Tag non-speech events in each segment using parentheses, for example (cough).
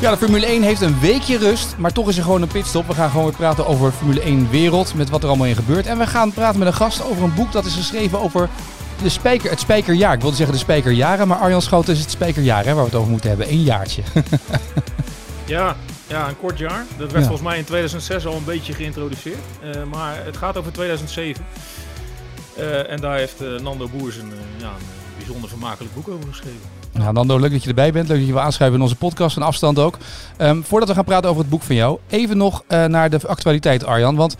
Ja, de Formule 1 heeft een weekje rust, maar toch is er gewoon een pitstop. We gaan gewoon weer praten over Formule 1 wereld, met wat er allemaal in gebeurt. En we gaan praten met een gast over een boek dat is geschreven over de spijker, het spijkerjaar. Ik wilde zeggen de spijkerjaren, maar Arjan Schoten is het spijkerjaar hè, waar we het over moeten hebben. Een jaartje. (laughs) ja, ja, een kort jaar. Dat werd volgens mij in 2006 al een beetje geïntroduceerd. Uh, maar het gaat over 2007. Uh, en daar heeft uh, Nando Boers ja, een bijzonder vermakelijk boek over geschreven. Nou, Nando, leuk dat je erbij bent. Leuk dat je wil aanschuiven in onze podcast van afstand ook. Um, voordat we gaan praten over het boek van jou, even nog uh, naar de actualiteit, Arjan. Want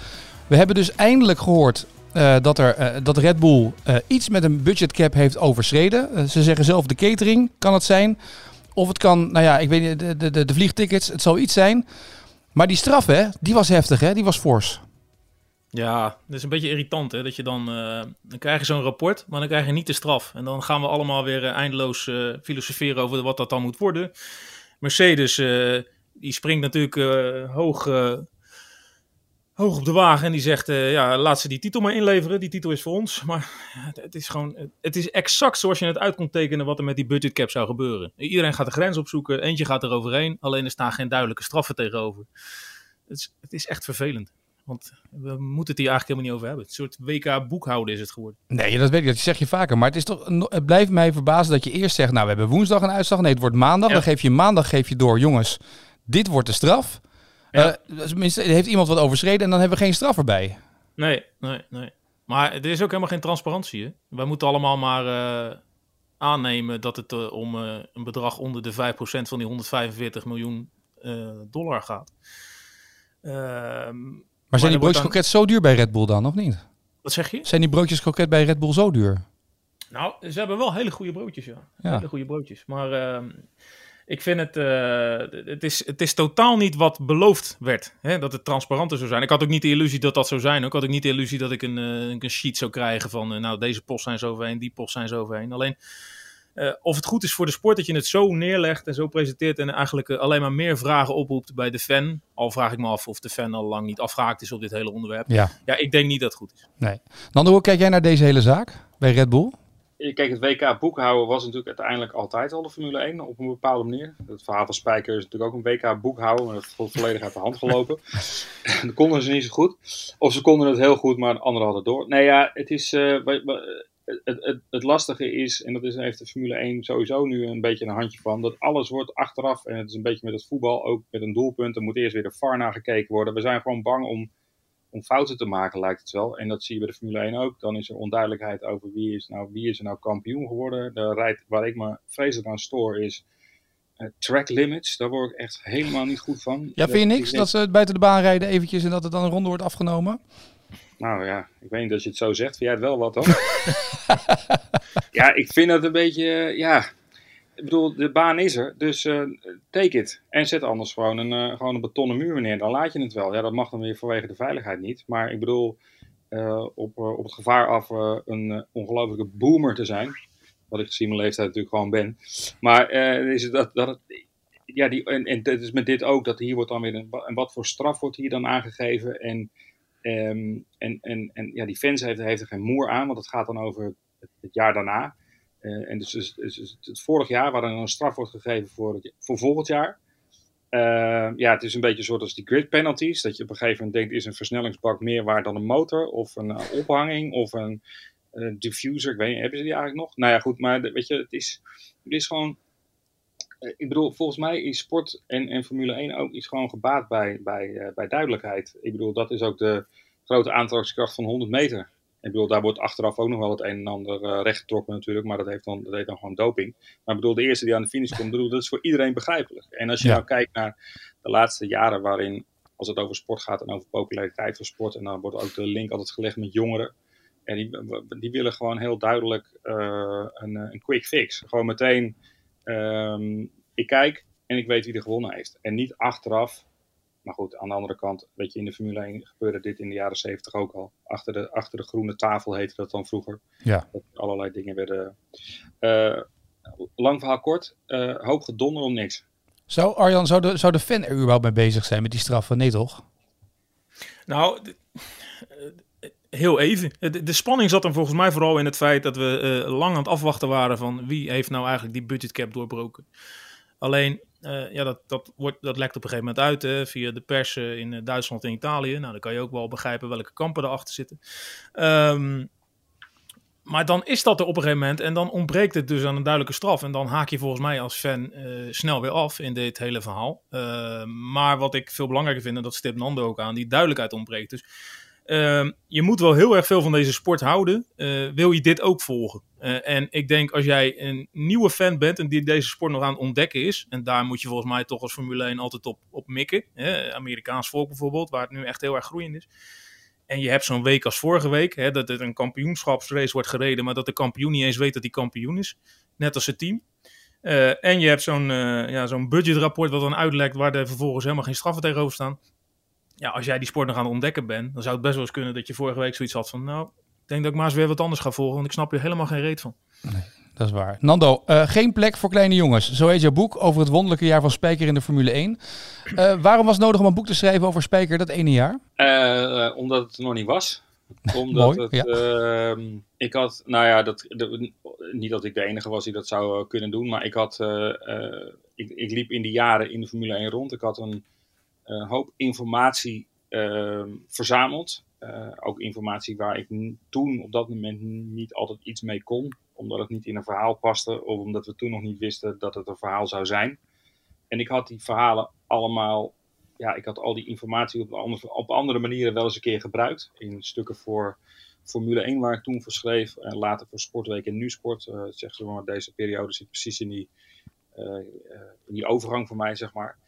we hebben dus eindelijk gehoord uh, dat, er, uh, dat Red Bull iets met een budgetcap heeft overschreden. ze zeggen zelf de catering kan het zijn. Of het kan, nou ja, ik weet niet, de, de, de vliegtickets, het zal iets zijn. Maar die straf, hè, die was heftig, hè? Die was fors. Ja, dat is een beetje irritant, hè? Dat je dan, uh, dan krijg je zo'n rapport, maar dan krijg je niet de straf. En dan gaan we allemaal weer uh, eindeloos uh, filosoferen over wat dat dan moet worden. Mercedes, die springt natuurlijk hoog, hoog op de wagen en die zegt, ja, laat ze die titel maar inleveren. Die titel is voor ons. Maar het is gewoon, het is exact zoals je het uit kon tekenen wat er met die budgetcap zou gebeuren. Iedereen gaat de grens opzoeken, eentje gaat er overheen, alleen er staan geen duidelijke straffen tegenover. Het is, het is echt vervelend. Want we moeten het hier eigenlijk helemaal niet over hebben. Een soort WK boekhouden is het geworden. Nee, dat weet ik. Dat zeg je vaker. Maar het, is toch, het blijft mij verbazen dat je eerst zegt... nou, we hebben woensdag een uitslag. Nee, het wordt maandag. Dan geef je maandag geef je door... jongens, dit wordt de straf. Ja. Uh, tenminste, heeft iemand wat overschreden... en dan hebben we geen straf erbij. Nee, nee, nee. Maar er is ook helemaal geen transparantie. Hè? Wij moeten allemaal maar uh, aannemen... dat het uh, om een bedrag onder de 5% van die 145 miljoen dollar gaat. Ehm maar zijn die broodjes dan... kroket zo duur bij Red Bull dan, of niet? Wat zeg je? Zijn die broodjes kroket bij Red Bull zo duur? Nou, ze hebben wel hele goede broodjes, ja. ja. Hele goede broodjes. Maar uh, ik vind het, uh, het, is, het is totaal niet wat beloofd werd. Hè? Dat het transparanter zou zijn. Ik had ook niet de illusie dat dat zou zijn. Ik had ook niet de illusie dat ik een, uh, een sheet zou krijgen van, nou, deze post zijn zo overheen, die post zijn zo overheen. Alleen, uh, of het goed is voor de sport dat je het zo neerlegt en zo presenteert en eigenlijk uh, alleen maar meer vragen oproept bij de fan. Al vraag ik me af of de fan al lang niet afgehaakt is op dit hele onderwerp. Ja, ja ik denk niet dat het goed is. Nee. Nando, hoe kijk jij naar deze hele zaak bij Red Bull? Kijk, het WK boekhouden was natuurlijk uiteindelijk altijd al de Formule 1 op een bepaalde manier. Het verhaal van Spijker is natuurlijk ook een WK boekhouden, maar dat is volledig uit de hand gelopen. (laughs) dat konden ze niet zo goed. Of ze konden het heel goed, maar anderen hadden door. Nee ja, het is... Uh, het, het, het, lastige is, en dat is, heeft de Formule 1 sowieso nu een beetje een handje van, dat alles wordt achteraf, en het is een beetje met het voetbal, ook met een doelpunt, er moet eerst weer de VAR naar gekeken worden. We zijn gewoon bang om, om fouten te maken, lijkt het wel. En dat zie je bij de Formule 1 ook. Dan is er onduidelijkheid over wie is, nou, wie is er nou kampioen geworden. De rijd waar ik me vreselijk aan stoor is uh, track limits. Daar word ik echt helemaal niet goed van. Ja, vind je niks dat ze buiten de baan rijden eventjes en dat het dan een ronde wordt afgenomen? Nou ja, ik weet niet dat je het zo zegt. Vind jij het wel wat dan? (laughs) ja, ik vind dat een beetje, ja... Ik bedoel, de baan is er, dus uh, take it. En zet anders gewoon een, uh, gewoon een betonnen muur neer. Dan laat je het wel. Ja, dat mag dan weer vanwege de veiligheid niet. Maar ik bedoel, uh, op, op het gevaar af een ongelofelijke boomer te zijn. Wat ik gezien mijn leeftijd natuurlijk gewoon ben. Maar is het dat, dat het, ja, die, en, en het is met dit ook, dat hier wordt dan weer een, en wat voor straf wordt hier dan aangegeven. En Um, en, en, en ja, die fans heeft, heeft er geen moer aan, want het gaat dan over het, jaar daarna. Uh, en dus, dus, dus, het vorig jaar, waar dan een straf wordt gegeven voor, het, voor volgend jaar. Uh, ja, het is een beetje een soort als die grid penalties. Dat je op een gegeven moment denkt, is een versnellingsbak meer waard dan een motor? Of een uh, ophanging? Of een diffuser? Ik weet niet, hebben ze die eigenlijk nog? Nou ja, goed, maar weet je, het is, het is gewoon... Ik bedoel, volgens mij is sport en, en Formule 1 ook iets gewoon gebaat bij, bij, bij duidelijkheid. Ik bedoel, dat is ook de, grote aantrekkingskracht van 100 meter. Ik bedoel, daar wordt achteraf ook nog wel het een en ander uh, rechtgetrokken natuurlijk, maar dat heeft, dan, dat heeft dan gewoon doping. Maar ik bedoel, de eerste die aan de finish komt, bedoel, dat is voor iedereen begrijpelijk. En als je nou kijkt naar de laatste jaren waarin, als het over sport gaat en over populariteit van sport, en dan wordt ook de link altijd gelegd met jongeren. En die, die willen gewoon heel duidelijk uh, een, een quick fix. Gewoon meteen, um, ik kijk en ik weet wie er gewonnen heeft. En niet achteraf maar goed, aan de andere kant, weet je, in de Formule 1 gebeurde dit in de jaren 70 ook al. Achter de, achter de groene tafel heette dat dan vroeger. Ja. Dat allerlei dingen werden. Uh, lang verhaal kort, uh, hoop gedonder om niks. Zou Arjan, zou de, zou de fan er überhaupt mee bezig zijn met die straffen? Nee toch? Nou, heel even. De, de, spanning zat dan volgens mij vooral in het feit dat we uh, lang aan het afwachten waren van wie heeft nou eigenlijk die budgetcap doorbroken. Alleen, uh, ja, dat, dat, wordt, dat lekt op een gegeven moment uit hè, via de pers in Duitsland en Italië. Nou, dan kan je ook wel begrijpen welke kampen erachter zitten. Um, maar dan is dat er op een gegeven moment en dan ontbreekt het dus aan een duidelijke straf. En dan haak je volgens mij als fan snel weer af in dit hele verhaal. Uh, maar wat ik veel belangrijker vind, en dat stipt Nando ook aan, die duidelijkheid ontbreekt. Dus uh, je moet wel heel erg veel van deze sport houden. Uh, wil je dit ook volgen? en ik denk als jij een nieuwe fan bent en die deze sport nog aan het ontdekken is. En daar moet je volgens mij toch als Formule 1 altijd op, op mikken. Amerikaans volk bijvoorbeeld, waar het nu echt heel erg groeiend is en je hebt zo'n week als vorige week, hè, dat er een kampioenschapsrace wordt gereden, maar dat de kampioen niet eens weet dat hij kampioen is. Net als het team. Uh, en je hebt zo'n ja, zo'n budgetrapport wat dan uitlekt waar er vervolgens helemaal geen straffen tegenover staan. Ja, als jij die sport nog aan het ontdekken bent, dan zou het best wel eens kunnen dat je vorige week zoiets had van, nou, ik denk dat ik maar eens weer wat anders ga volgen, want ik snap hier helemaal geen reet van. Nee dat is waar. Nando, uh, geen plek voor kleine jongens. Zo heet jouw boek over het wonderlijke jaar van Spijker in de Formule 1. Uh, eh, waarom was het nodig om een boek te schrijven over Spijker dat ene jaar? Uh, omdat het er nog niet was. (laughs) Omdat Mooi, het, ja. Ehm, ik had, nou ja, dat, de, niet dat ik de enige was die dat zou kunnen doen, maar ik had, ik, ik, liep in die jaren in de Formule 1 rond. Ik had een hoop informatie ehm, verzameld. ook informatie waar ik toen op dat moment niet altijd iets mee kon omdat het niet in een verhaal paste of omdat we toen nog niet wisten dat het een verhaal zou zijn. En ik had die verhalen allemaal, ja, ik had al die informatie op andere, op andere manieren wel eens een keer gebruikt. In stukken voor Formule 1 waar ik toen voor schreef en later voor Sportweek en Nu-sport. Uh, zeg ze maar, deze periode zit precies in die, die overgang voor mij, zeg maar.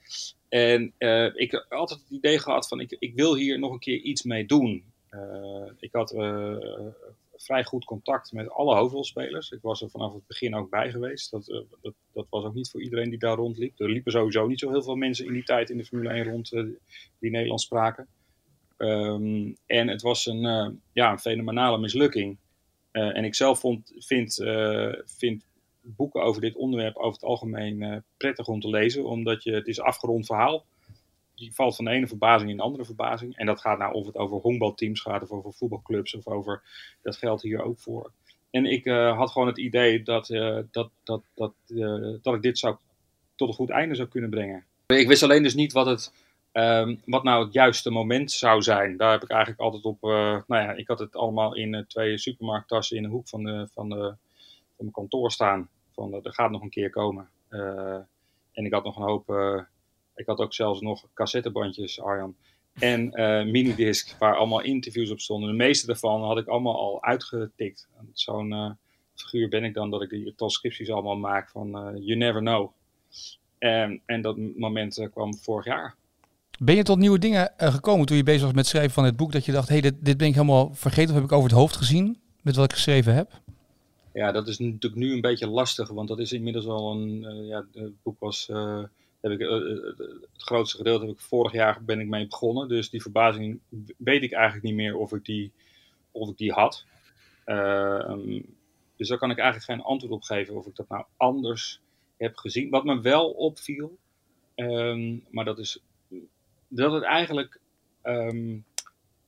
En uh, ik had altijd het idee gehad van ik, ik wil hier nog een keer iets mee doen. ik had vrij goed contact met alle hoofdrolspelers. Ik was er vanaf het begin ook bij geweest. Dat, dat, dat, was ook niet voor iedereen die daar rondliep. Er liepen sowieso niet zo heel veel mensen in die tijd in de Formule 1 rond die Nederlands spraken. Um, en het was een, ja, een fenomenale mislukking. en ik zelf vond, vind, vind boeken over dit onderwerp over het algemeen prettig om te lezen, omdat je, het is afgerond verhaal die valt van de ene verbazing in de andere verbazing. En dat gaat nou of het over honkbalteams gaat of over voetbalclubs of over. Dat geldt hier ook voor. En ik uh, had gewoon het idee dat, uh, dat, dat, dat, dat ik dit zou tot een goed einde zou kunnen brengen. Ik wist alleen dus niet wat, het, um, wat nou het juiste moment zou zijn. Daar heb ik eigenlijk altijd op. nou ja, ik had het allemaal in twee supermarkttassen in de hoek van, de, van, de, van mijn kantoor staan. Van er gaat nog een keer komen. en ik had nog een hoop ik had ook zelfs nog cassettebandjes, Arjan. En uh, minidisc, waar allemaal interviews op stonden. De meeste daarvan had ik allemaal al uitgetikt. Zo'n figuur ben ik dan dat ik die transcripties allemaal maak van You Never Know. En, en dat moment kwam vorig jaar. Ben je tot nieuwe dingen gekomen toen je bezig was met schrijven van het boek? Dat je dacht, hé, hey, dit, dit ben ik helemaal vergeten of heb ik over het hoofd gezien met wat ik geschreven heb? Ja, dat is natuurlijk nu een beetje lastig, want dat is inmiddels al een. ja, het boek was heb ik, eh, eh, het grootste gedeelte heb ik vorig jaar ben ik mee begonnen. Dus die verbazing weet ik eigenlijk niet meer of ik die, of ik die had. Ehm, dus daar kan ik eigenlijk geen antwoord op geven of ik dat nou anders heb gezien. Wat me wel opviel, ehm, maar dat is dat het eigenlijk ehm,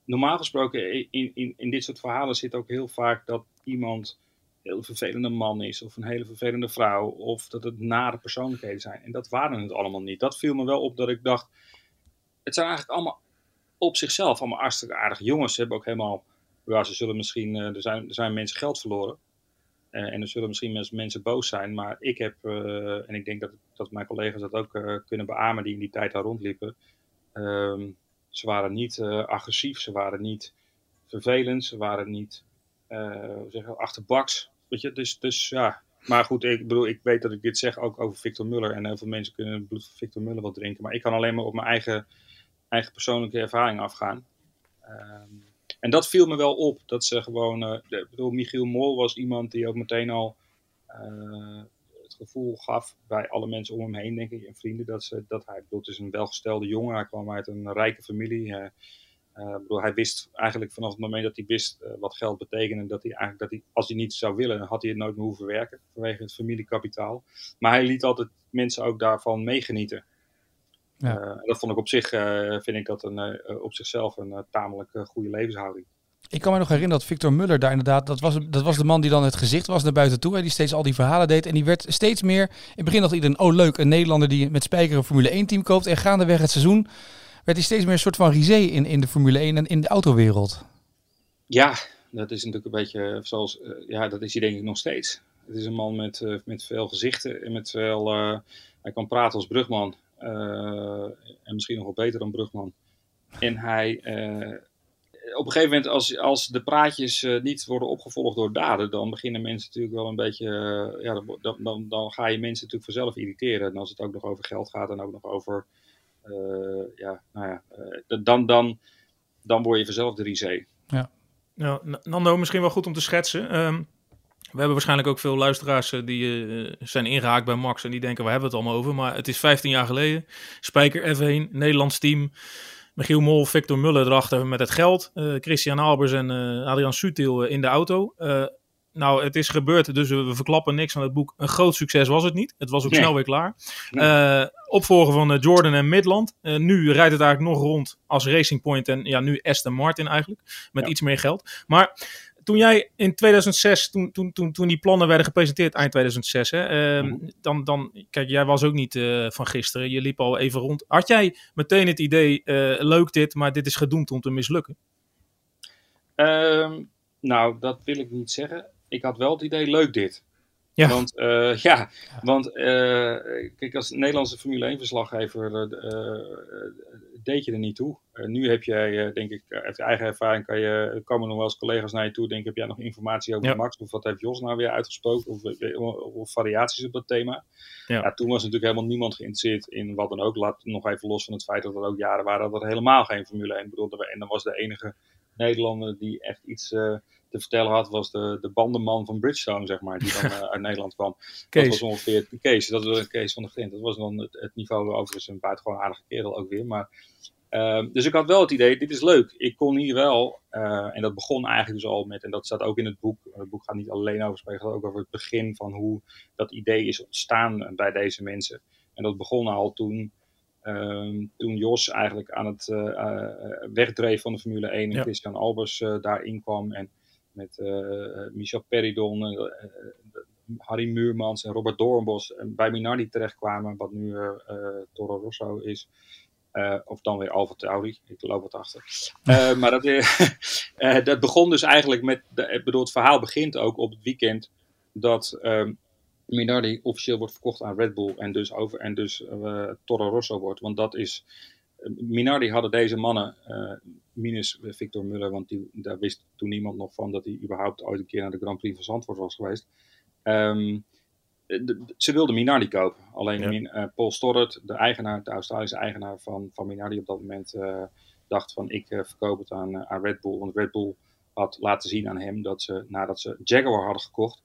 normaal gesproken in, in, in dit soort verhalen zit ook heel vaak dat iemand heel vervelende man is, of een hele vervelende vrouw, of dat het nare persoonlijkheden zijn. En dat waren het allemaal niet. Dat viel me wel op dat ik dacht, het zijn eigenlijk allemaal op zichzelf allemaal hartstikke aardige jongens. Ze hebben ook helemaal, ja, ze zullen misschien, uh, er, zijn, er zijn mensen geld verloren. Uh, en er zullen misschien mensen boos zijn, maar ik heb, uh, en ik denk dat, dat mijn collega's dat ook kunnen beamen die in die tijd daar rondliepen. Ehm, ze waren niet agressief, ze waren niet vervelend, ze waren niet uh, achterbaks. Weet je, dus, dus ja. Maar goed, ik bedoel, ik weet dat ik dit zeg ook over Victor Muller. En heel veel mensen kunnen bloed van Victor Muller wat drinken. Maar ik kan alleen maar op mijn eigen, eigen persoonlijke ervaring afgaan. Um, en dat viel me wel op. Dat ze gewoon. Uh, ik bedoel, Michiel Mol was iemand die ook meteen al. Uh, het gevoel gaf bij alle mensen om hem heen, denk ik, en vrienden, dat, ze, dat hij, bedoel, het is een welgestelde jongen, hij kwam uit een rijke familie, uh, bedoel, hij wist eigenlijk vanaf het moment dat hij wist uh, wat geld betekende, dat hij eigenlijk, dat hij, als hij niet zou willen, had hij het nooit meer hoeven werken vanwege het familiekapitaal. Maar hij liet altijd mensen ook daarvan meegenieten. Ja. Uh, dat vond ik op zich, vind ik dat een, op zichzelf een tamelijk goede levenshouding. Ik kan me nog herinneren dat Victor Muller daar inderdaad, dat was, dat was de man die dan het gezicht was naar buiten toe. Hè, die steeds al die verhalen deed. En die werd steeds meer, in het begin dacht iedereen, oh leuk, een Nederlander die met Spijker een Formule 1 team koopt. En gaandeweg het seizoen werd hij steeds meer een soort van risé in, in de Formule 1 en in de autowereld. Ja, dat is natuurlijk een beetje zoals, uh, ja, dat is hij denk ik nog steeds. Het is een man met, uh, met veel gezichten en met veel, hij kan praten als brugman. en misschien nog wel beter dan brugman. En hij, op een gegeven moment, als, als de praatjes niet worden opgevolgd door daden, dan beginnen mensen natuurlijk wel een beetje, ja, dan, dan, dan ga je mensen natuurlijk vanzelf irriteren. En als het ook nog over geld gaat en ook nog over, ja, nou ja, dan, dan, dan word je vanzelf de risé. Ja. Ja, Nando, misschien wel goed om te schetsen. Um, we hebben waarschijnlijk ook veel luisteraars uh, die uh, zijn ingehaakt bij Max en die denken, waar hebben we het allemaal over? Maar het is 15 jaar geleden. Spijker F1, Nederlands team. Michiel Mol, Victor Muller erachter met het geld. Uh, Christian Albers en Adrian Sutil in de auto. Nou, het is gebeurd, dus we verklappen niks van het boek. Een groot succes was het niet. Het was ook nee. snel weer klaar. Nee. Uh, opvolger van uh, Jordan en Midland. Uh, nu rijdt het eigenlijk nog rond als Racing Point en ja, nu Aston Martin eigenlijk. Met ja. iets meer geld. Maar toen jij in 2006, toen, toen, toen, toen die plannen werden gepresenteerd, eind 2006, hè, mm -hmm. dan, dan, kijk, jij was ook niet van gisteren. Je liep al even rond. Had jij meteen het idee, leuk dit, maar dit is gedoemd om te mislukken? Um, nou, dat wil ik niet zeggen ik had wel het idee, leuk dit. Ja. Want, uh, (laughs) ja, want uh, kijk, als Nederlandse Formule 1-verslaggever uh, deed je er niet toe. nu heb jij, denk ik, uit eigen ervaring kan je, komen nog wel eens collega's naar je toe. Denk, heb jij nog informatie over ja. Max? Of wat heeft Jos nou weer uitgesproken? Of, of variaties op dat thema? Ja. ja. toen was natuurlijk helemaal niemand geïnteresseerd in wat dan ook. Laat nog even los van het feit dat er ook jaren waren dat er helemaal geen Formule 1 bedoelde. En dan was de enige Nederlander die echt iets te vertellen had, was de, de bandenman van Bridgestone, zeg maar, die dan uh, (laughs) uit Nederland kwam. Kees. Dat was ongeveer Kees, dat was een Kees van de Grint. Dat was dan het, het niveau, overigens een buitengewoon aardige kerel ook weer. Maar, uh, dus ik had wel het idee, dit is leuk. Ik kon hier wel, uh, en dat begon eigenlijk dus al met, en dat staat ook in het boek, het boek gaat niet alleen over spreken, het gaat ook over het begin van hoe dat idee is ontstaan bij deze mensen. En dat begon al toen Um, toen Jos eigenlijk aan het uh, uh, wegdreef van de Formule 1 en ja. Christian Albers uh, daarin kwam. En met uh, Michel Peridon, uh, Harry Muurmans en Robert Doornbos bij Minardi terechtkwamen, wat nu Toro Rosso is. of dan weer Alfa Tauri, ik loop wat achter. (laughs) maar dat, (laughs) dat begon dus eigenlijk met, de, ik bedoel, het verhaal begint ook op het weekend dat um, Minardi officieel wordt verkocht aan Red Bull en dus, over, en dus Toro Rosso wordt. Want dat is Minardi hadden deze mannen, uh, minus Victor Muller, want die, daar wist toen niemand nog van dat hij überhaupt ooit een keer naar de Grand Prix van Zandvoort was geweest. Um, de, de, ze wilden Minardi kopen. Alleen ja. Min, uh, Paul Storrett, de eigenaar, de Australische eigenaar van, van Minardi op dat moment, uh, dacht van ik verkoop het aan, aan Red Bull. Want Red Bull had laten zien aan hem dat ze nadat ze Jaguar hadden gekocht,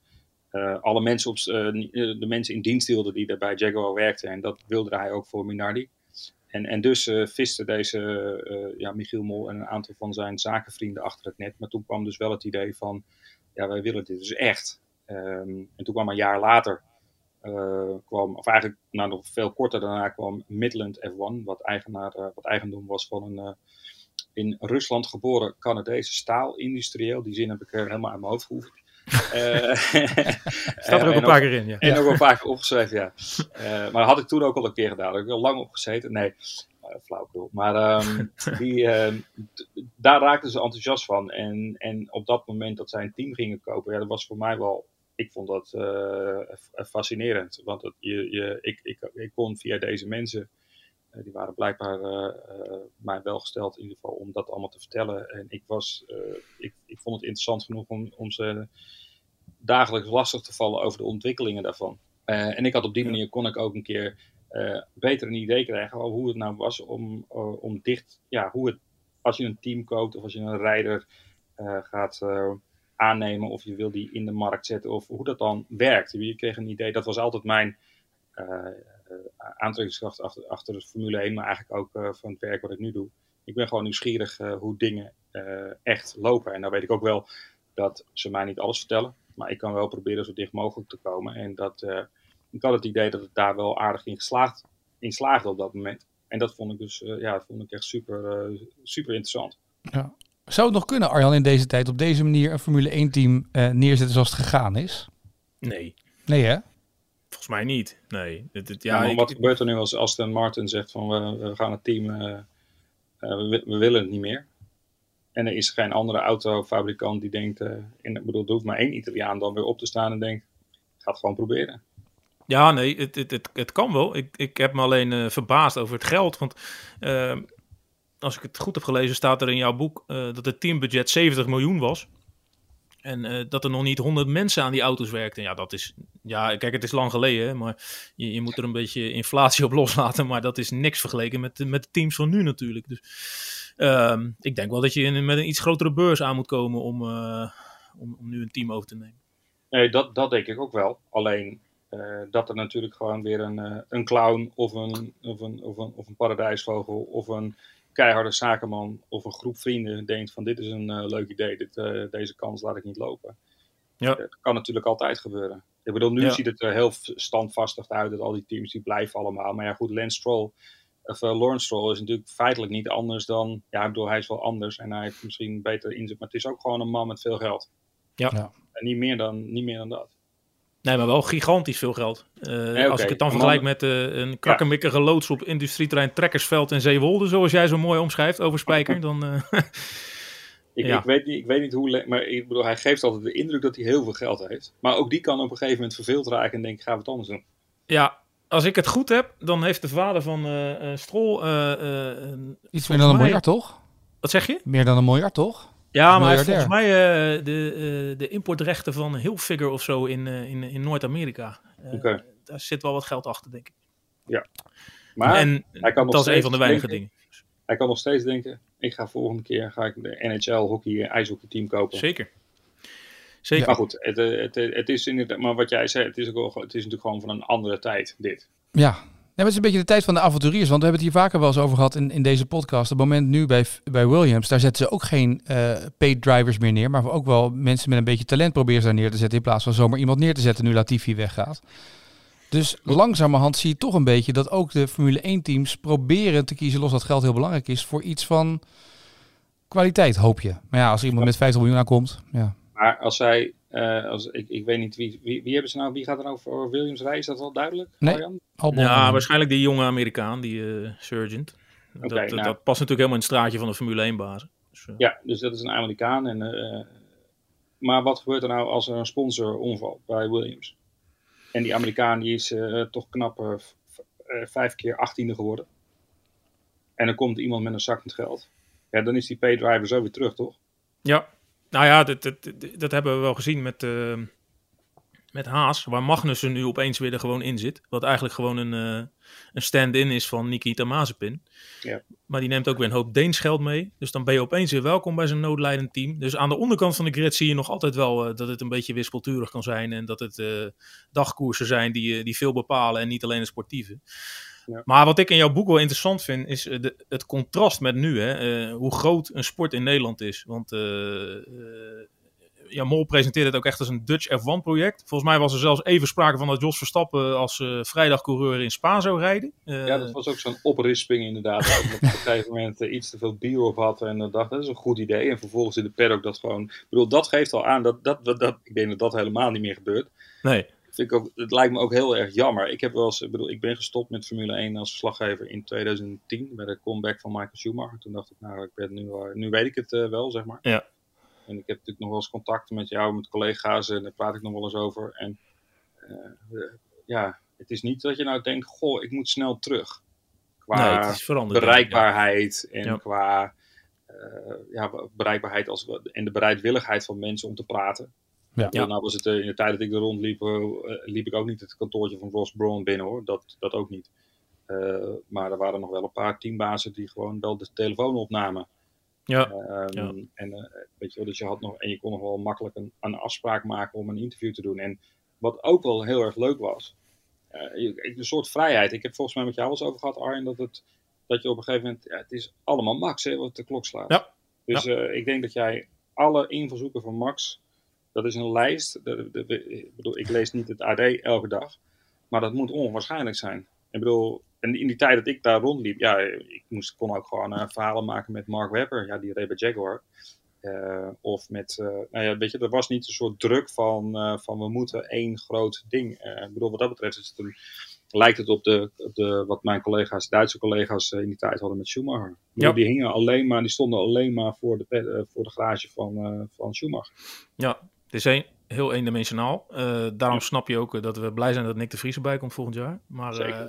alle mensen op, de mensen in dienst hielden die er bij Jaguar werkten. En dat wilde hij ook voor Minardi. En, en dus uh, viste deze uh, ja, Michiel Mol en een aantal van zijn zakenvrienden achter het net. Maar toen kwam dus wel het idee van, ja, wij willen dit dus echt. Um, en toen kwam een jaar later, uh, kwam, of eigenlijk nou, nog veel korter daarna kwam Midland F1, wat, eigenaar, wat eigendom was van een in Rusland geboren Canadese staalindustrieel. Die zin heb ik helemaal aan mijn hoofd gehoeven. Uh, (laughs) Staat er ook een paar keer in, ja. En ook een paar (laughs) keer opgeschreven, ja. Uh, maar dat had ik toen ook al een keer gedaan. Daar heb ik al lang opgezeten. Nee, flauwekul. Maar (laughs) um, die, uh, daar raakten ze enthousiast van. En, en op dat moment dat zij een team gingen kopen, ja, dat was voor mij wel... Ik vond dat fascinerend. Want het, je, je, ik, ik, ik kon via deze mensen... die waren blijkbaar mij welgesteld in ieder geval om dat allemaal te vertellen. En ik was... ik, ik vond het interessant genoeg om, om ze dagelijks lastig te vallen over de ontwikkelingen daarvan. En ik had op die manier kon ik ook een keer uh, beter een idee krijgen over hoe het nou was om, uh, om dicht, ja, hoe het, als je een team koopt of als je een rijder gaat aannemen of je wil die in de markt zetten of hoe dat dan werkt. Je kreeg een idee, dat was altijd mijn aantrekkingskracht achter, achter de Formule 1, maar eigenlijk ook van het werk wat ik nu doe. Ik ben gewoon nieuwsgierig hoe dingen echt lopen. En dan weet ik ook wel dat ze mij niet alles vertellen. Maar ik kan wel proberen zo dicht mogelijk te komen. En dat, uh, ik had het idee dat het daar wel aardig in, geslaagd, in slaagde op dat moment. En dat vond ik dus, uh, ja, dat vond ik echt super, uh, super interessant. Ja. Zou het nog kunnen, Arjan, in deze tijd op deze manier een Formule 1 team uh, neerzetten zoals het gegaan is? Nee. Nee hè? Volgens mij niet. Nee. Het, het, ja, maar wat gebeurt er nu als Aston Martin zegt van we, we gaan het team, uh, we, we, willen het niet meer. En er is geen andere autofabrikant die denkt, uh, in, ik bedoel, er hoeft maar één Italiaan dan weer op te staan en denkt, ga het gewoon proberen. Ja, nee, het, het, het, het kan wel. Ik, ik heb me alleen verbaasd over het geld. Want uh, als ik het goed heb gelezen, staat er in jouw boek dat het teambudget 70 miljoen was. En dat er nog niet 100 mensen aan die auto's werkten. Ja, dat is. Ja, kijk, het is lang geleden, maar je, je, moet er een beetje inflatie op (laughs) loslaten. Maar dat is niks vergeleken met, met de teams van nu natuurlijk. Dus ehm, ik denk wel dat je met een iets grotere beurs aan moet komen om, om, om nu een team over te nemen. Nee, dat, dat denk ik ook wel. Alleen uh, dat er natuurlijk gewoon weer een, een clown of een, of, een, of, een, of een paradijsvogel of een keiharde zakenman of een groep vrienden denkt van dit is een uh, leuk idee, dit, deze kans laat ik niet lopen. Ja. Dat kan natuurlijk altijd gebeuren. Ik bedoel, nu Ja. ziet het er heel standvastig uit dat al die teams die blijven allemaal. Maar ja goed, Lance Stroll, of Lawrence Stroll is natuurlijk feitelijk niet anders dan, ja ik bedoel hij is wel anders en hij heeft misschien beter inzet, maar het is ook gewoon een man met veel geld. Ja. Ja. En niet meer dan, niet meer dan dat. Nee, maar wel gigantisch veel geld. Eh. Als ik het dan vergelijk met eh, een krakkemikkige loods op industrieterrein Trekkersveld in Zeewolde, zoals jij zo mooi omschrijft over Spijker, (laughs) dan... eh, (laughs) Ik, Ja. ik, weet niet, ik weet niet hoe, maar ik bedoel, hij geeft altijd de indruk dat hij heel veel geld heeft. Maar ook die kan op een gegeven moment verveeld raken en denken, gaan we het anders doen. ja, als ik het goed heb, dan heeft de vader van eh eh, Strol... eh, eh, een- Iets meer dan een mij- miljard, toch? wat zeg je? Meer dan een miljard, toch? Ja, maar hij heeft volgens mij eh, de, eh, de importrechten van Hilfiger of zo in, eh, in, in Noord-Amerika. Eh, Oké. Daar zit wel wat geld achter, denk ik. Maar en hij kan nog dat is een van de weinige denken- dingen. hij kan nog steeds denken, ik ga volgende keer ga ik de NHL hockey ijshockey team kopen. Zeker. Zeker. Maar goed, het, het, het is inderdaad, maar wat jij zei, het is, ook wel, het is natuurlijk gewoon van een andere tijd, dit. Ja. Maar het is een beetje de tijd van de avonturiers. Want we hebben het hier vaker wel eens over gehad in, in deze podcast. Het moment nu bij, bij Williams, daar zetten ze ook geen eh paid drivers meer neer. Maar ook wel mensen met een beetje talent proberen ze daar neer te zetten. In plaats van zomaar iemand neer te zetten nu Latifi weggaat. Dus langzamerhand zie je toch een beetje dat ook de Formule 1 teams proberen te kiezen, los dat geld heel belangrijk is, voor iets van kwaliteit, hoop je. Maar ja, als iemand met 50 miljoen aankomt, ja. Maar als zij, eh, als, ik, ik weet niet wie, wie, wie hebben ze nou, wie gaat er nou voor Williams rijden, is dat wel duidelijk? Nee. Albon, Ja, waarschijnlijk die jonge Amerikaan, die eh Surgeant. Oké, dat, nou. dat past natuurlijk helemaal in het straatje van de Formule 1 bazen. Dus, eh, Ja, dus dat is een Amerikaan. En, eh, maar wat gebeurt er nou als er een sponsor omvalt bij Williams? En die Amerikaan die is eh, toch knap vijf keer achttiende geworden. En dan komt iemand met een zak met geld. Ja, dan is die paydriver zo weer terug, toch? Ja, nou ja, dat, dat, dat, hebben we wel gezien met, eh, met Haas, waar Magnussen nu opeens weer er gewoon in zit. Wat eigenlijk gewoon een, eh, een stand-in is van Nikita Mazepin. Ja. Maar die neemt ook weer een hoop Deens geld mee. Dus dan ben je opeens weer welkom bij zo'n noodlijdend team. Dus aan de onderkant van de grid zie je nog altijd wel eh, dat het een beetje wispelturig kan zijn. En dat het dagkoersen zijn die, die veel bepalen en niet alleen de sportieve. Ja. Maar wat ik in jouw boek wel interessant vind, is eh, de, het contrast met nu. Hè, eh, hoe groot een sport in Nederland is. Want eh, eh, ja, Mol presenteert het ook echt als een Dutch F1-project. Volgens mij was er zelfs even sprake van dat Jos Verstappen als vrijdagcoureur in Spa zou rijden. Ja, dat was ook zo'n oprisping inderdaad. Dat op een gegeven moment iets te veel bier op had en dacht dat is een goed idee. En vervolgens in de paddock dat gewoon... Ik bedoel, dat geeft al aan dat, dat, dat, dat- ik denk dat dat helemaal niet meer gebeurt. Nee, Vind ik ook, het lijkt me ook heel erg jammer. Ik, heb wel eens, ik, bedoel, ik ben gestopt met Formule 1 als verslaggever in 2010 bij de comeback van Michael Schumacher. Toen dacht ik, nou, ik ben nu, eh, nu weet ik het eh, wel, zeg maar. Ja. En ik heb natuurlijk nog wel eens contact met jou, met collega's en daar praat ik nog wel eens over. En eh, ja, het is niet dat je nou denkt, goh, ik moet snel terug. Qua nee, het is bereikbaarheid en Ja. qua ja, bereikbaarheid als, en de bereidwilligheid van mensen om te praten. Ja. Ja. Nou was het eh, in de tijd dat ik er rondliep, eh, liep ik ook niet het kantoortje van Ross Brawn binnen hoor. Dat, dat ook niet. Eh, maar er waren nog wel een paar teambazen die gewoon wel de telefoon opnamen. Ja, Ehm, Ja. En eh, weet je wel, dus je had nog, en je kon nog wel makkelijk een, een afspraak maken om een interview te doen. En wat ook wel heel erg leuk was, eh, een soort vrijheid. Ik heb volgens mij met jou wel eens over gehad, Arjen, dat, het, dat je op een gegeven moment, ja, het is allemaal Max hè, wat de klok slaat. Ja. Dus eh, ik denk dat jij alle invalshoeken van Max, dat is een lijst. De, de- de- ik bedoel, ik lees niet het AD elke dag, maar dat moet onwaarschijnlijk zijn. Ik bedoel, en in die tijd dat ik daar rondliep, ja, ik moest, kon ook gewoon uh, verhalen maken met Mark Webber, ja, die reed bij Jaguar. Uh, of met, uh, nou ja, weet je, er was niet een soort druk van, van we moeten één groot ding. ik bedoel, wat dat betreft is het een, lijkt het op de, op de, wat mijn collega's, Duitse collega's in die tijd hadden met Schumacher. Ja. Die hingen alleen maar, die stonden alleen maar voor de, voor de garage van, van Schumacher. Ja, is een, heel eendimensionaal. Uh, daarom snap je ook dat we blij zijn dat Nick de Vries erbij komt volgend jaar. Maar uh,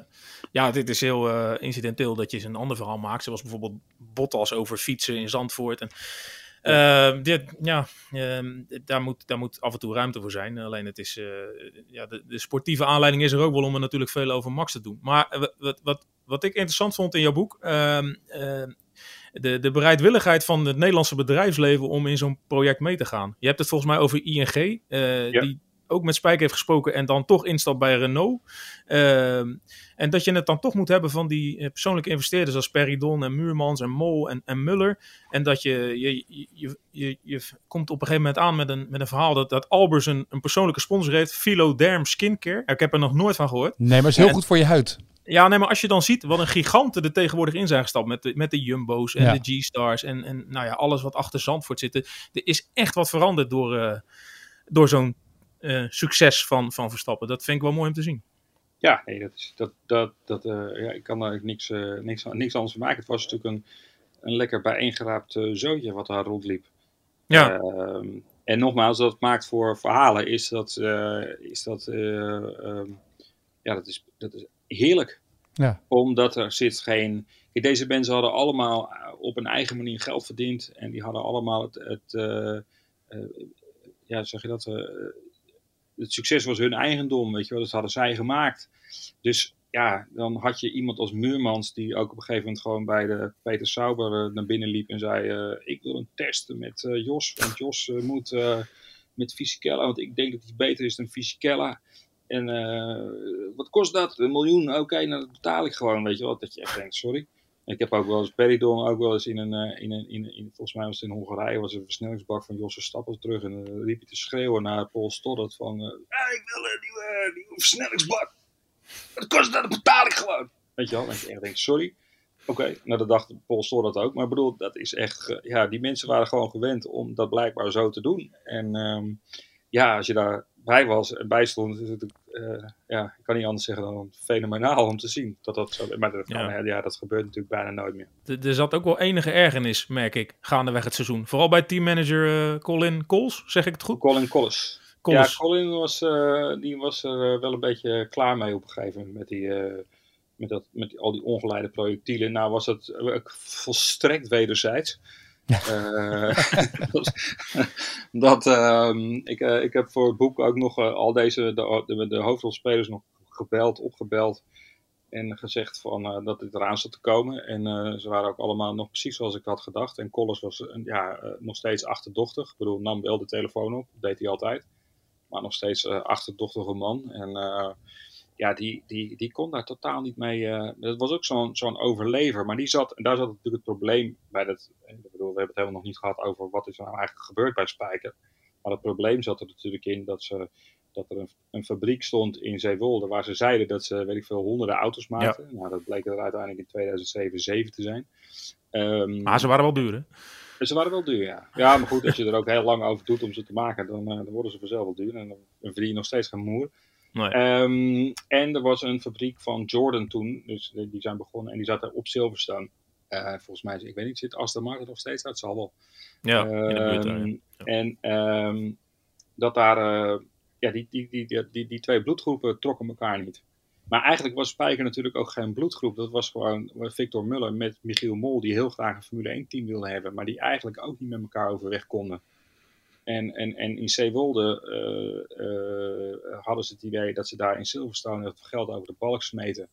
ja, dit is heel uh, incidenteel dat je eens een ander verhaal maakt. Zoals bijvoorbeeld Bottas over fietsen in Zandvoort. En. Dit, ja ehm, daar, moet, daar moet af en toe ruimte voor zijn. Alleen het is, ja, de, de, sportieve aanleiding is er ook wel om er natuurlijk veel over Max te doen. Maar wat, wat, wat ik interessant vond in jouw boek ehm, ehm, de, de bereidwilligheid van het Nederlandse bedrijfsleven om in zo'n project mee te gaan. Je hebt het volgens mij over ING, uh, ja. die ook met Spijk heeft gesproken en dan toch instapt bij Renault. Uh, en dat je het dan toch moet hebben van die eh, persoonlijke investeerders als Peridon en Muurmans en Mol en, en Muller. En dat je, je, je, je, je komt op een gegeven moment aan met een, met een verhaal dat, dat Albers een, een persoonlijke sponsor heeft, Philoderm Skincare. Ik heb er nog nooit van gehoord. Nee, maar is heel goed voor je huid. Ja, nee, maar als je dan ziet wat een giganten er tegenwoordig in zijn gestapt met de, met de Jumbo's en de G-Stars en, en nou ja, alles wat achter Zandvoort zit. Er is echt wat veranderd door, uh, door zo'n uh, succes van, van Verstappen. Dat vind ik wel mooi om te zien. Ja, nee, dat is, dat, dat, dat, uh, ja, ik kan daar niks, niks, niks anders van maken. Het was natuurlijk een, een lekker bijeengeraapt zootje wat daar rondliep. Ja. Ehm, en nogmaals, dat maakt voor verhalen is dat, is dat, um, ja, dat is, dat is heerlijk. Ja. Omdat er zit geen. deze mensen hadden allemaal eh, op een eigen manier geld verdiend. En die hadden allemaal het. het uh, uh, ja, zeg je dat? het succes was hun eigendom, weet je wel. Dat hadden zij gemaakt. Dus ja, dan had je iemand als Muurmans. die ook op een gegeven moment gewoon bij de Peter Sauber naar binnen liep. en zei: Ik wil een testen met Jos. Want Jos moet met Fisichella. Want ik denk dat hij beter is dan Fisichella. En uh, wat kost dat? Een miljoen? Oké, nou, dat betaal ik gewoon, weet je wel. Dat je echt denkt, sorry. Ik heb ook wel eens Peridon, ook wel eens in een, uh, in een, in, volgens mij was het in Hongarije, was een versnellingsbak van Josse Stappel terug. En dan uh, riep hij te schreeuwen naar Paul Stoddard van, ik wil een nieuwe, nieuwe versnellingsbak. Wat kost dat? Dat betaal ik gewoon. Weet je wel, en je echt denkt, sorry. Oké, nou dat dacht Paul Stoddard ook. Maar bedoel, dat is echt, ja, die mensen waren gewoon gewend om dat blijkbaar zo te doen. En um, ja, als je daar bij was bij stond, is het uh, ja, ik kan niet anders zeggen dan fenomenaal om te zien. Dat dat zo, maar dat, ja. ja. dat gebeurt natuurlijk bijna nooit meer. Er zat ook wel enige ergernis, merk ik, gaandeweg het seizoen. Vooral bij teammanager uh, Colin Coles, zeg ik het goed? Colin Collis. Ja, Colin was, uh, die was er wel een beetje klaar mee op een gegeven moment met die... met, dat, met al die ongeleide projectielen. Nou was het volstrekt wederzijds. Uh, (laughs) dat, uh, ik, uh, ik heb voor het boek ook nog eh, al deze, de, de, de, hoofdrolspelers nog gebeld, opgebeld. En gezegd van, dat het eraan zat te komen. En ze waren ook allemaal nog precies zoals ik had gedacht. En Collins was ja, nog steeds achterdochtig. Ik bedoel, nam wel de telefoon op, dat deed hij altijd. Maar nog steeds achterdochtige man. En ja, die, die, die kon daar totaal niet mee. Uh, dat was ook zo'n zo'n overlever. Maar die zat, en daar zat natuurlijk het probleem bij. Dat, ik bedoel, we hebben het helemaal nog niet gehad over wat is er nou eigenlijk gebeurd bij Spijker. Maar het probleem zat er natuurlijk in dat, ze, dat er een, een fabriek stond in Zeewolde. Waar ze zeiden dat ze, weet ik veel, honderden auto's maakten. Nou, dat bleek er uiteindelijk in 2007 7 te zijn. Um, maar ze waren wel duur, hè? Ze waren wel duur, ja. Ja, maar goed, als je er ook heel lang over doet om ze te maken, dan, uh, dan worden ze vanzelf wel duur. En dan verdien je nog steeds geen moer. Um, en er was een fabriek van Jordan toen, dus die zijn begonnen en die zat op Silverstone. Uh, volgens mij, ik weet niet, zit Aston Martin nog steeds uit? zal wel. Ja, um, ja. En um, dat daar, uh, ja, die, die, die, die, die twee bloedgroepen trokken elkaar niet. Maar eigenlijk was Spijker natuurlijk ook geen bloedgroep. Dat was gewoon Victor Muller met Michiel Mol, die heel graag een Formule 1-team wilde hebben, maar die eigenlijk ook niet met elkaar overweg konden. En, en, en in Zeewolde uh, uh, hadden ze het idee dat ze daar in Silverstone het geld over de balk smeten.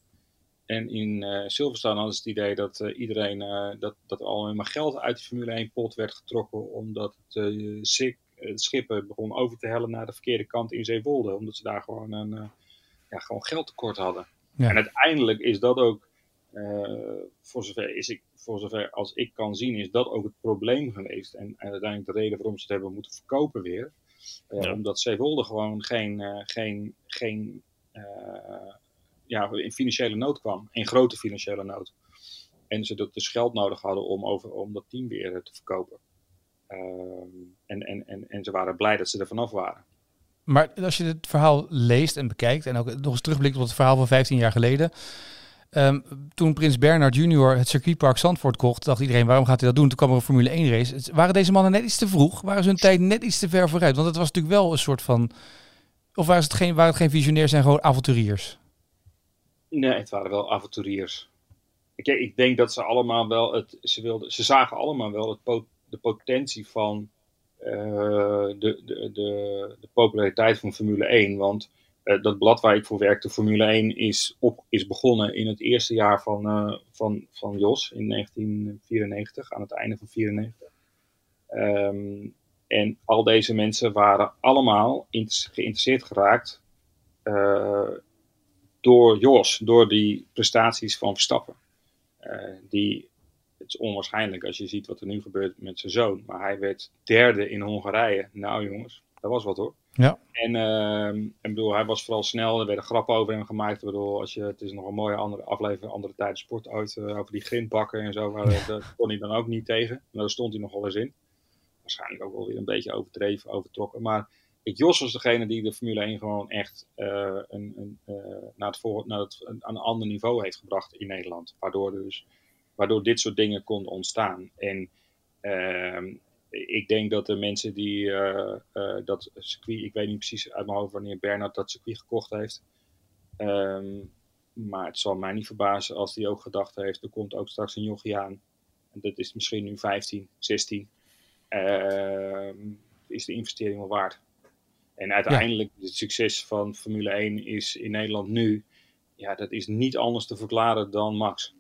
En in uh, Silverstone hadden ze het idee dat iedereen, dat, dat er allemaal geld uit de Formule 1 pot werd getrokken. Omdat het, het schip begon over te hellen naar de verkeerde kant in Zeewolde. Omdat ze daar gewoon een ja, gewoon geldtekort hadden. Ja. En uiteindelijk is dat ook, voor zover is ik voor zover als ik kan zien, is dat ook het probleem geweest. En, en uiteindelijk de reden waarom ze het hebben moeten verkopen weer. Uh, ja. Omdat Zeewolde gewoon geen, uh, geen, geen ja, in financiële nood kwam. In grote financiële nood. En ze dus geld nodig hadden om, over, om dat team weer te verkopen. En, en, en, en ze waren blij dat ze er vanaf waren. Maar als je het verhaal leest en bekijkt en ook nog eens terugblikt op het verhaal van 15 jaar geleden. Ehm, toen Prins Bernard Junior het circuitpark Zandvoort kocht, dacht iedereen waarom gaat hij dat doen? Toen kwam er een Formule 1 race. Waren deze mannen net iets te vroeg? Waren ze hun tijd net iets te ver vooruit? Want het was natuurlijk wel een soort van... Of waren het geen, waren het geen visionairs en gewoon avonturiers? Nee, het waren wel avonturiers. Ik, ik denk dat ze allemaal wel het... Ze, wilden, ze zagen allemaal wel de potentie van eh, de, de, de, de, populariteit van Formule 1. Want uh, dat blad waar ik voor werkte, Formule 1, is, op, is begonnen in het eerste jaar van, uh, van, van Jos in 1994, aan het einde van 1994. Um, en al deze mensen waren allemaal geïnteresseerd geraakt door Jos, door die prestaties van Verstappen. die het is onwaarschijnlijk als je ziet wat er nu gebeurt met zijn zoon. Maar hij werd derde in Hongarije. Nou jongens, dat was wat hoor. Ja. En, en bedoel, hij was vooral snel. Er werden grappen over hem gemaakt. Ik bedoel, als je, het is nog een mooie andere aflevering, andere tijden sport uit. Uh, over die grindbakken en zo. Maar ja. dat kon hij dan ook niet tegen. Maar daar stond hij nog wel eens in. Waarschijnlijk ook wel weer een beetje overdreven, overtrokken. Maar ik, Jos was degene die de Formule 1 gewoon echt uh, een, een, uh, naar, het voor, naar het, een, een ander niveau heeft gebracht in Nederland. Waardoor dus waardoor dit soort dingen konden ontstaan. En uh, ik denk dat de mensen die uh, uh, dat circuit, ik weet niet precies uit mijn hoofd wanneer Bernard dat circuit gekocht heeft. Um, maar het zal mij niet verbazen als hij ook gedacht heeft, er komt ook straks een jochie aan. En dat is misschien nu 15, 16. is de investering wel waard. En uiteindelijk ja. het succes van Formule 1 is in Nederland nu, ja, dat is niet anders te verklaren dan Max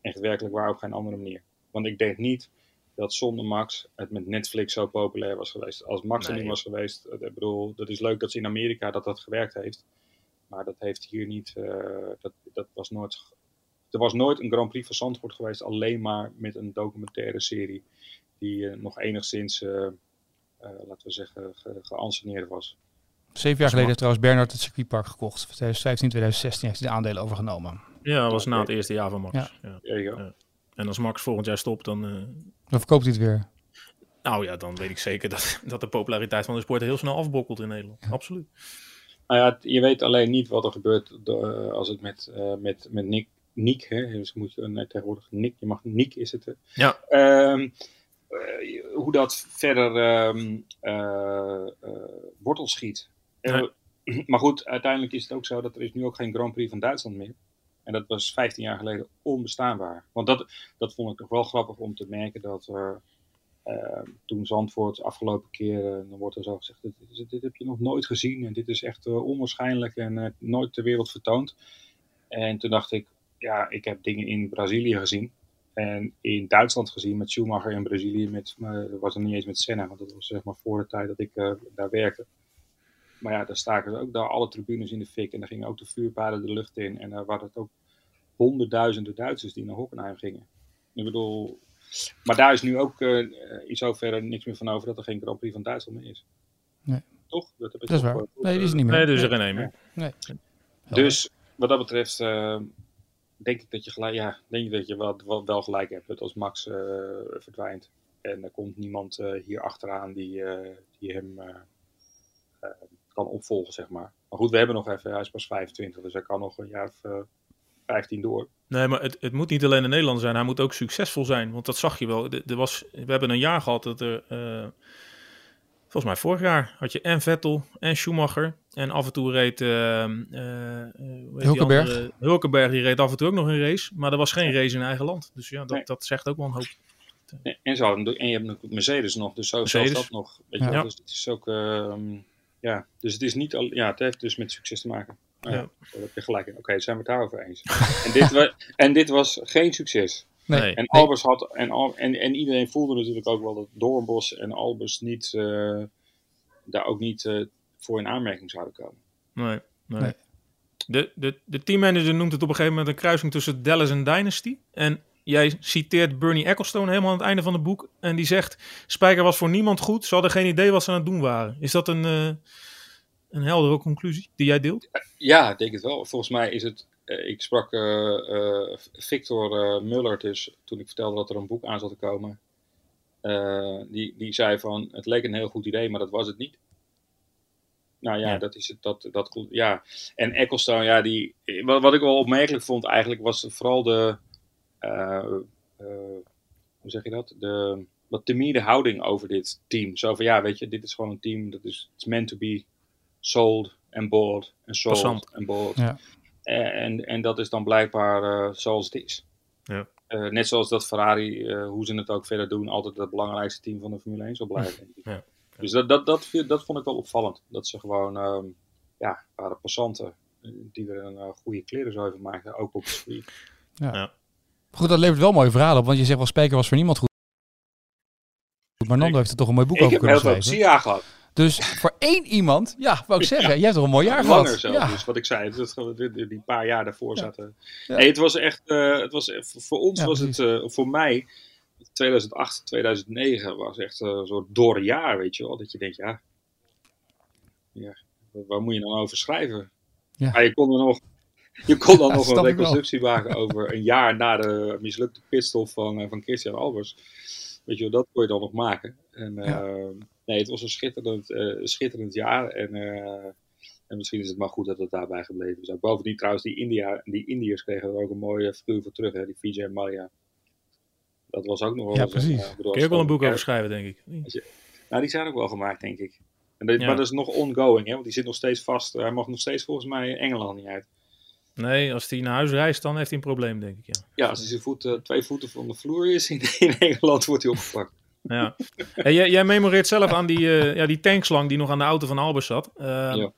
echt werkelijk waar op geen andere manier. Want ik denk niet dat zonder Max het met Netflix zo populair was geweest. Als Max nee. er niet was geweest, ik bedoel, dat is leuk dat ze in Amerika dat dat gewerkt heeft. Maar dat heeft hier niet, uh, dat, dat was nooit, er was nooit een Grand Prix van Zandvoort geweest, alleen maar met een documentaire serie die uh, nog enigszins, uh, laten we zeggen, ge geanceneerd was. Zeven jaar geleden heeft trouwens Bernard het circuitpark gekocht. 2015, 2016 heeft hij de aandelen overgenomen. Ja, dat was na het eerste jaar van Max. Ja. Ja. Ja. En als Max volgend jaar stopt, dan... Uh... Dan verkoopt hij het weer. Nou ja, dan weet ik zeker dat, (laughs) dat de populariteit van de sport heel snel afbokkelt in Nederland. Absoluut. Nou ja, je weet alleen niet wat er gebeurt uh, als het met, uh, met, met Nick, Nick hè, dus moet je uh, tegenwoordig Nick, je mag Nick is het. Ja. Um, hoe dat verder um, wortel schiet. Nee. (clears throat) Maar goed, uiteindelijk is het ook zo dat er is nu ook geen Grand Prix van Duitsland meer. En dat was 15 jaar geleden onbestaanbaar. Want dat, dat vond ik nog wel grappig om te merken dat uh, uh, toen Zandvoort afgelopen keer, uh, dan wordt er zo gezegd, dit, dit, heb je nog nooit gezien en dit is echt onwaarschijnlijk en nooit ter wereld vertoond. En toen dacht ik, ja, ik heb dingen in Brazilië gezien en in Duitsland gezien met Schumacher in Brazilië, met, dat was er niet eens met Senna, want dat was zeg maar voor de tijd dat ik daar werkte. Maar ja, daar staken ze ook daar alle tribunes in de fik. En daar gingen ook de vuurpijlen de lucht in. En daar waren het ook honderdduizenden Duitsers die naar Hockenheim gingen. Ik bedoel, maar daar is nu ook uh, in zoverre niks meer van over dat er geen Grand Prix van Duitsland meer is. Nee. Toch? Dat, heb ik dat is waar. Nee, die is niet meer. Nee, dus er geen meer. Nee. Dus wat dat betreft uh, denk ik dat je gelijk, ja, denk ik dat je wel, wel, wel gelijk hebt. Dat als Max uh, verdwijnt en er komt niemand hier achteraan die, die hem kan opvolgen, zeg maar. Maar goed, we hebben nog even, hij is pas 25, dus hij kan nog een jaar of uh, 15 door. Nee, maar het, het moet niet alleen een Nederlander zijn, hij moet ook succesvol zijn. Want dat zag je wel. Er was, we hebben een jaar gehad dat er, uh, volgens mij vorig jaar, had je en Vettel en Schumacher. En af en toe reed uh, Hulkenberg. Die, Hulkenberg, die reed af en toe ook nog een race. Maar er was geen race in eigen land. Dus ja, dat, nee. dat zegt ook wel een hoop. En, zo, en je hebt Mercedes nog, dus zo zelfs dat nog. Weet je ja. Dus het is ook... Uh, ja, dus het is niet al, ja, het heeft dus met succes te maken. Nou, ja. ja. heb je gelijk in. Oké, okay, zijn we het daarover eens. (laughs) en, dit was, en dit was geen succes. Nee. En Albers had, en, en, en iedereen voelde natuurlijk ook wel dat Doornbos en Albers niet, uh, daar ook niet uh, voor in aanmerking zouden komen. Nee, nee. nee. De, de, de teammanager noemt het op een gegeven moment een kruising tussen Dallas en Dynasty. En jij citeert Bernie Ecclestone helemaal aan het einde van het boek. En die zegt, Spijker was voor niemand goed. Ze hadden geen idee wat ze aan het doen waren. Is dat een, uh, een heldere conclusie die jij deelt? Ja, ik denk het wel. Volgens mij is het eh, ik sprak eh, eh, Victor eh, Muller dus toen ik vertelde dat er een boek aan zat te komen. Eh, die, die zei van, het leek een heel goed idee, maar dat was het niet. Nou ja, Ja. dat is het. Dat, dat, ja. En Ecclestone, ja, die, wat, wat ik wel opmerkelijk vond eigenlijk, was vooral de, eh, eh, hoe zeg je dat? De wat timide houding over dit team. Zo van, ja, weet je, dit is gewoon een team, dat is it's meant to be sold and bought and sold Passant. and bought. Ja. En, en, en dat is dan blijkbaar eh, zoals het is. Ja. Eh, net zoals dat Ferrari, eh, hoe ze het ook verder doen, altijd het belangrijkste team van de Formule 1 zal blijven. denk ik. Ja. Dus dat, dat, dat, dat vond ik wel opvallend. Dat ze gewoon, ehm, ja, waren passanten eh, die er een eh, goede kleren zo van maakten, ook op het circuit. Goed, dat levert wel mooie verhalen op, want je zegt wel, Spijker was voor niemand goed. Maar Nando Ik- heeft er toch een mooi boek Ik over heb kunnen heel veel schrijven. plezier gehad. Dus voor één iemand, ja, wou ik zeggen, jij hebt toch een mooi jaar Langer gehad. zelfs, Ja. dus wat ik zei. Het, die, paar jaar daarvoor Ja. zaten. Nee, het was echt, eh, het was, voor- ons was het, eh, voor mij, 2008, 2009 was echt eh, een soort door jaar, weet je wel. Dat je denkt, ja, ja waar moet je dan over schrijven? Ja. Maar je kon er nog, je kon dan Ja, nog een ik wel. reconstructie maken over een jaar na de mislukte pitstop van, eh, van Christian Albers. Weet je wel, dat kon je dan nog maken. En, Ja. eh, nee, het was een schitterend, eh, schitterend jaar. En, eh, en misschien is het maar goed dat het daarbij gebleven is. Ook Bovendien trouwens, die, India, die Indiërs kregen er ook een mooie figuur voor terug. Hè? Die Vijay en Maria. Dat was ook nog wel Ja, een, precies. bedoel, Kun je ook wel een boek over schrijven, denk ik. Nou, die zijn ook wel gemaakt, denk ik. En dit- Ja. Maar dat is nog ongoing, hè? want die zit nog steeds vast. Hij mag nog steeds volgens mij Engeland niet uit. Nee, als hij naar huis reist, dan heeft hij een probleem, denk ik. Ja. Ja, als hij zijn voet, eh, twee voeten van de vloer is in, in Engeland, wordt hij opgepakt. Ja. Hey, jij, jij memoreert zelf aan die, eh, ja, die tankslang die nog aan de auto van Albers zat. Ehm, Ja.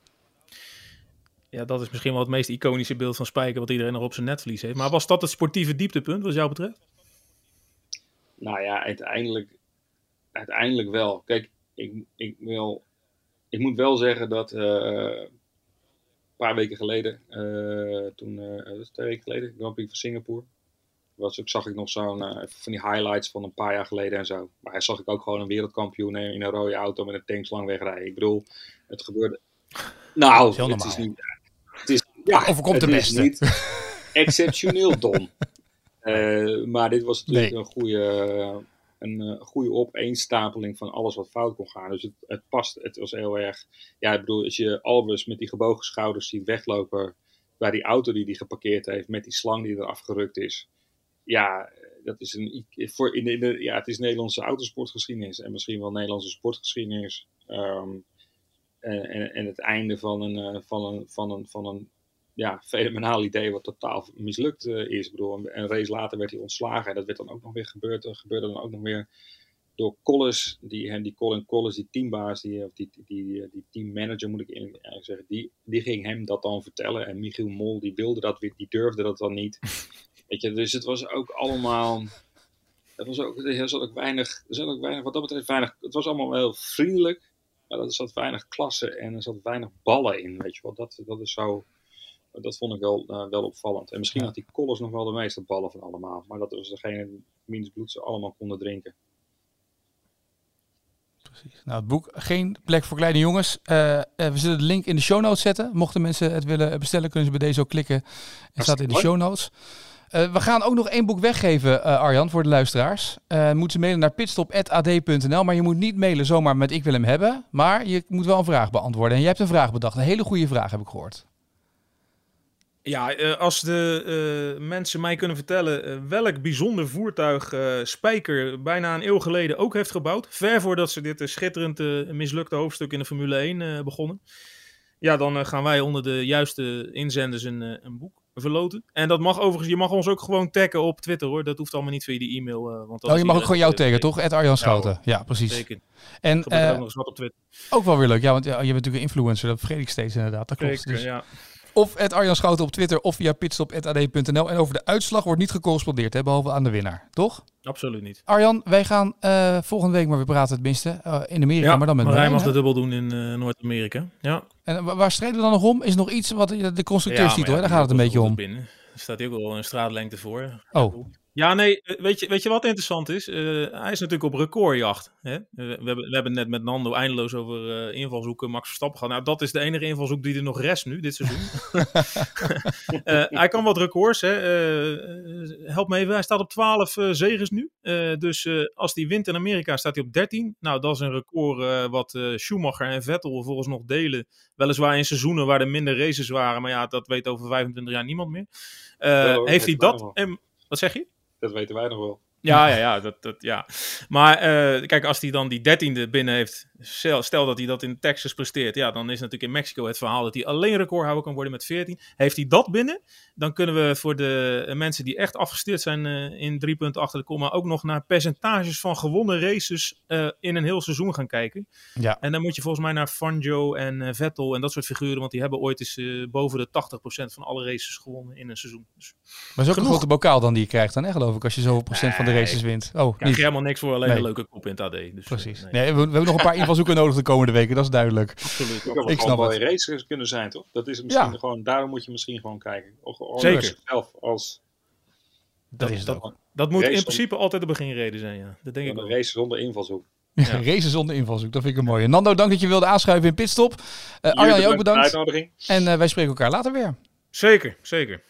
ja, dat is misschien wel het meest iconische beeld van Spijker wat iedereen nog op zijn netvlies heeft. Maar was dat het sportieve dieptepunt, wat jou betreft? Nou ja, uiteindelijk, uiteindelijk wel. Kijk, ik, ik, wil, ik moet wel zeggen dat eh, paar weken geleden, eh, toen, eh, twee weken geleden, Grand Prix van Singapore, was, ook, zag ik nog zo'n eh, van die highlights van een paar jaar geleden en zo. Maar hij zag ik ook gewoon een wereldkampioen in een rode auto met een tankslang wegrijden. Ik bedoel, het gebeurde. Nou, heel het is niet. Het is, ja, Overkomt de beste. niet (laughs) exceptioneel dom. Maar dit was natuurlijk Nee. een goede, een eh, goede opeenstapeling van alles wat fout kon gaan. Dus het, het past, het was heel erg. Ja, ik bedoel, als je Albers met die gebogen schouders ziet weglopen bij die auto die hij geparkeerd heeft, met die slang die er afgerukt is. Ja, dat is een, voor in de, ja, het is Nederlandse autosportgeschiedenis en misschien wel Nederlandse sportgeschiedenis. Ehm, en, en, en het einde van een, eh, van een, van een, van een ja, fenomenaal idee wat totaal mislukt eh, is. Ik bedoel, een, een race later werd hij ontslagen en dat werd dan ook nog weer gebeurd. Er gebeurde dan ook nog weer door Collis, die, hem, die Colin Collis, die teambaas, die, of die, die, die, die teammanager moet ik eigenlijk zeggen, die, die ging hem dat dan vertellen. En Michiel Mol, die wilde dat weer, die durfde dat dan niet. (laughs) Weet je, dus het was ook allemaal... Het was ook, er zat ook weinig, er zat ook weinig, wat dat betreft weinig, het was allemaal wel vriendelijk, maar er zat weinig klasse en er zat weinig ballen in, weet je wel. Dat, dat is zo, dat vond ik wel, eh, wel opvallend. En misschien Ja. had die Collins nog wel de meeste ballen van allemaal, maar dat was degene die wiens bloed ze allemaal konden drinken. Precies. Nou, het boek Geen plek voor kleine jongens. Eh, eh, we zullen de link in de show notes zetten. Mochten mensen het willen bestellen, kunnen ze bij deze ook klikken. Het staat in de show notes. We gaan ook nog één boek weggeven, Arjan, voor de luisteraars. Moeten ze mailen naar pitstop.ad.nl. Maar je moet niet mailen zomaar met ik wil hem hebben. Maar je moet wel een vraag beantwoorden. En jij hebt een vraag bedacht. Een hele goede vraag heb ik gehoord. Ja, eh, als de eh, mensen mij kunnen vertellen eh, welk bijzonder voertuig Spijker bijna een eeuw geleden ook heeft gebouwd, ver voordat ze dit schitterend mislukte hoofdstuk in de Formule 1 eh, begonnen, ja, dan gaan wij onder de juiste inzenders een, een boek verloten. En dat mag overigens, je mag ons ook gewoon taggen op Twitter hoor, dat hoeft allemaal niet via die e-mail. eh, want Oh, je mag ook gewoon jou tegen, toch? Ed Arjan Schouten. Ja, precies. En eh, ook nog eens wat op Twitter. ook wel weer leuk. Ja, want ja, je bent natuurlijk een influencer. Dat vergeet ik steeds inderdaad. Dat klopt. Dus ja. Of Ed Arjan Schouten op Twitter of via pitstop.ad.nl. En over de uitslag wordt niet gecorrespondeerd, hè, behalve aan de winnaar. Toch? Absoluut niet. Arjan, wij gaan eh, volgende week maar weer praten, tenminste. eh, in Amerika, maar dan met Marijn Marijn. mag hè? dat dubbel doen in eh, Noord-Amerika. Ja. En wa- waar streden we dan nog om? Is nog iets wat de constructeurstitel, maar hè? ja, daar gaat het een beetje om. er binnen. Er staat ook wel een straatlengte voor. Oh, Ja, nee, eh, weet je, weet je wat interessant is? Uh, hij is natuurlijk op recordjacht. Hè? We, hebben, we hebben net met Nando eindeloos over uh, invalshoeken Max Verstappen gehad. Nou, dat is de enige invalshoek die er nog rest nu, dit seizoen. (laughs) hij kan wat records, hè. help me even, hij staat op 12 zegens nu. dus als hij wint in Amerika, staat hij op 13. Nou, dat is een record wat Schumacher en Vettel volgens nog delen. Weliswaar in seizoenen waar er minder races waren. Maar ja, dat weet over 25 jaar niemand meer. heeft hij dat... En, wat zeg je? Dat weten wij nog wel. Ja, ja, ja. Dat, dat, ja. Maar uh, kijk, als hij dan die dertiende binnen heeft, stel dat hij dat in Texas presteert, ja, dan is natuurlijk in Mexico het verhaal dat hij alleen recordhouder kan worden met 14. Heeft hij dat binnen, dan kunnen we voor de mensen die echt afgestuurd zijn uh, in drie punten achter de komma ook nog naar percentages van gewonnen races uh, in een heel seizoen gaan kijken. Ja. En dan moet je volgens mij naar Fangio en Vettel en dat soort figuren, want die hebben ooit eens boven de 80% van alle races gewonnen in een seizoen. Dus maar is ook een grote bokaal dan die je krijgt dan, hè, geloof ik, als je zoveel procent van de races wint. Oh, krijg je helemaal niks voor, alleen nee. een leuke kop in het AD. Dus, Precies. Nee. nee we, we, hebben nog een paar invalshoeken (laughs) nodig de komende weken, dat is duidelijk. Absoluut. Dat ik snap wel races kunnen zijn, toch? Dat is misschien ja. gewoon, daarom moet je misschien gewoon kijken. Of, Zeker. Zelf als... Dat, is dat, dat moet in principe altijd de beginreden zijn, ja. Dat denk ik wel. Een race zonder invalshoek. Ja. Races zonder invalshoek, dat vind ik een mooie. Nando, dank dat je wilde aanschuiven in Pitstop. Uh, Arjan, jij ook bedankt. En uh, wij spreken elkaar later weer. Zeker, zeker.